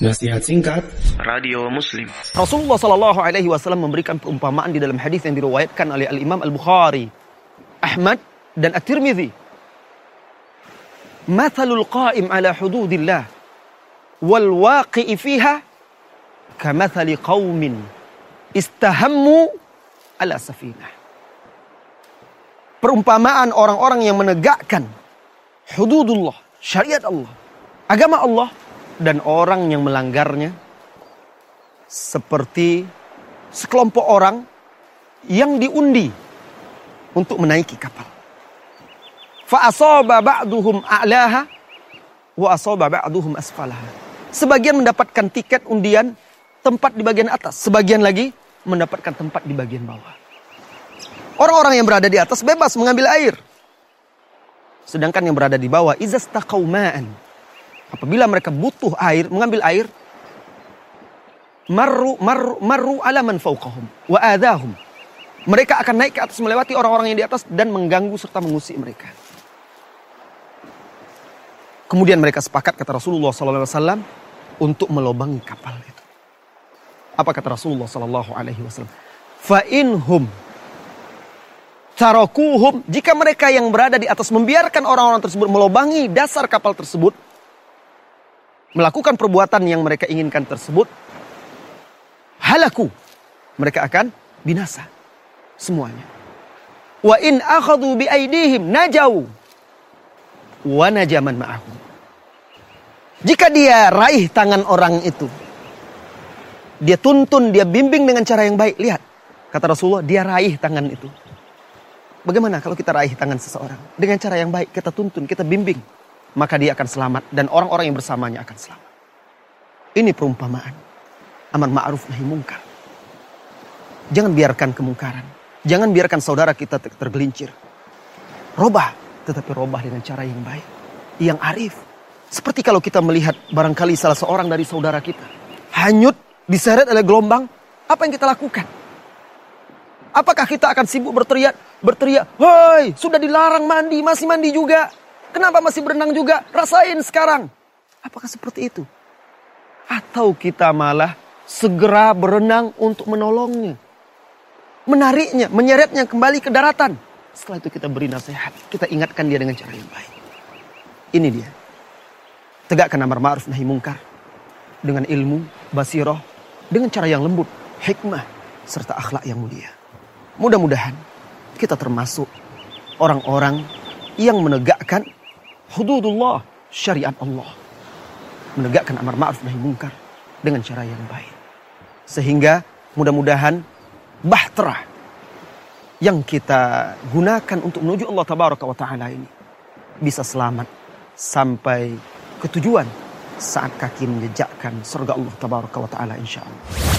Nasihat singkat Radio Muslim. Rasulullah Shallallahu Alaihi Wasallam memberikan perumpamaan di dalam hadis yang diriwayatkan oleh Al Imam Al Bukhari, Ahmad dan At Tirmidzi. Mathalul qaim ala hududillah wal waqi'i fiha kamathali qaumin istahammu ala safinah. Perumpamaan orang-orang yang menegakkan hududullah, syariat Allah, agama Allah dan orang yang melanggarnya seperti sekelompok orang yang diundi untuk menaiki kapal. Fa'asaba ba'duhum a'laha wa asaba ba'duhum asfalaha. Sebagian mendapatkan tiket undian tempat di bagian atas, sebagian lagi mendapatkan tempat di bagian bawah. Orang-orang yang berada di atas bebas mengambil air. Sedangkan yang berada di bawah izastaqau ma'an Apabila mereka butuh air, mengambil air, marru marru marru ala man wa adahum. Mereka akan naik ke atas melewati orang-orang yang di atas dan mengganggu serta mengusik mereka. Kemudian mereka sepakat kata Rasulullah SAW untuk melobangi kapal itu. Apa kata Rasulullah SAW? Fa inhum tarakuhum jika mereka yang berada di atas membiarkan orang-orang tersebut melobangi dasar kapal tersebut melakukan perbuatan yang mereka inginkan tersebut, halaku. Mereka akan binasa. Semuanya. Wa in akhadu bi aidihim najau. Wa najaman ma'ahum. Jika dia raih tangan orang itu, dia tuntun, dia bimbing dengan cara yang baik. Lihat, kata Rasulullah, dia raih tangan itu. Bagaimana kalau kita raih tangan seseorang? Dengan cara yang baik, kita tuntun, kita bimbing maka dia akan selamat dan orang-orang yang bersamanya akan selamat. Ini perumpamaan. Amar ma'ruf nahi mungkar. Jangan biarkan kemungkaran. Jangan biarkan saudara kita tergelincir. Robah, tetapi robah dengan cara yang baik, yang arif. Seperti kalau kita melihat barangkali salah seorang dari saudara kita hanyut diseret oleh gelombang, apa yang kita lakukan? Apakah kita akan sibuk berteriak, berteriak, "Hei, sudah dilarang mandi, masih mandi juga." Kenapa masih berenang juga? Rasain sekarang. Apakah seperti itu? Atau kita malah segera berenang untuk menolongnya. Menariknya, menyeretnya kembali ke daratan. Setelah itu kita beri nasihat. Kita ingatkan dia dengan cara yang baik. Ini dia. Tegakkan amar ma'ruf nahi mungkar. Dengan ilmu, basiroh. Dengan cara yang lembut, hikmah, serta akhlak yang mulia. Mudah-mudahan kita termasuk orang-orang yang menegakkan hududullah, syariat Allah. Menegakkan amar ma'ruf nahi mungkar dengan cara yang baik. Sehingga mudah-mudahan bahtera yang kita gunakan untuk menuju Allah tabaraka wa taala ini bisa selamat sampai ke tujuan saat kaki menjejakkan surga Allah tabaraka wa taala insyaallah.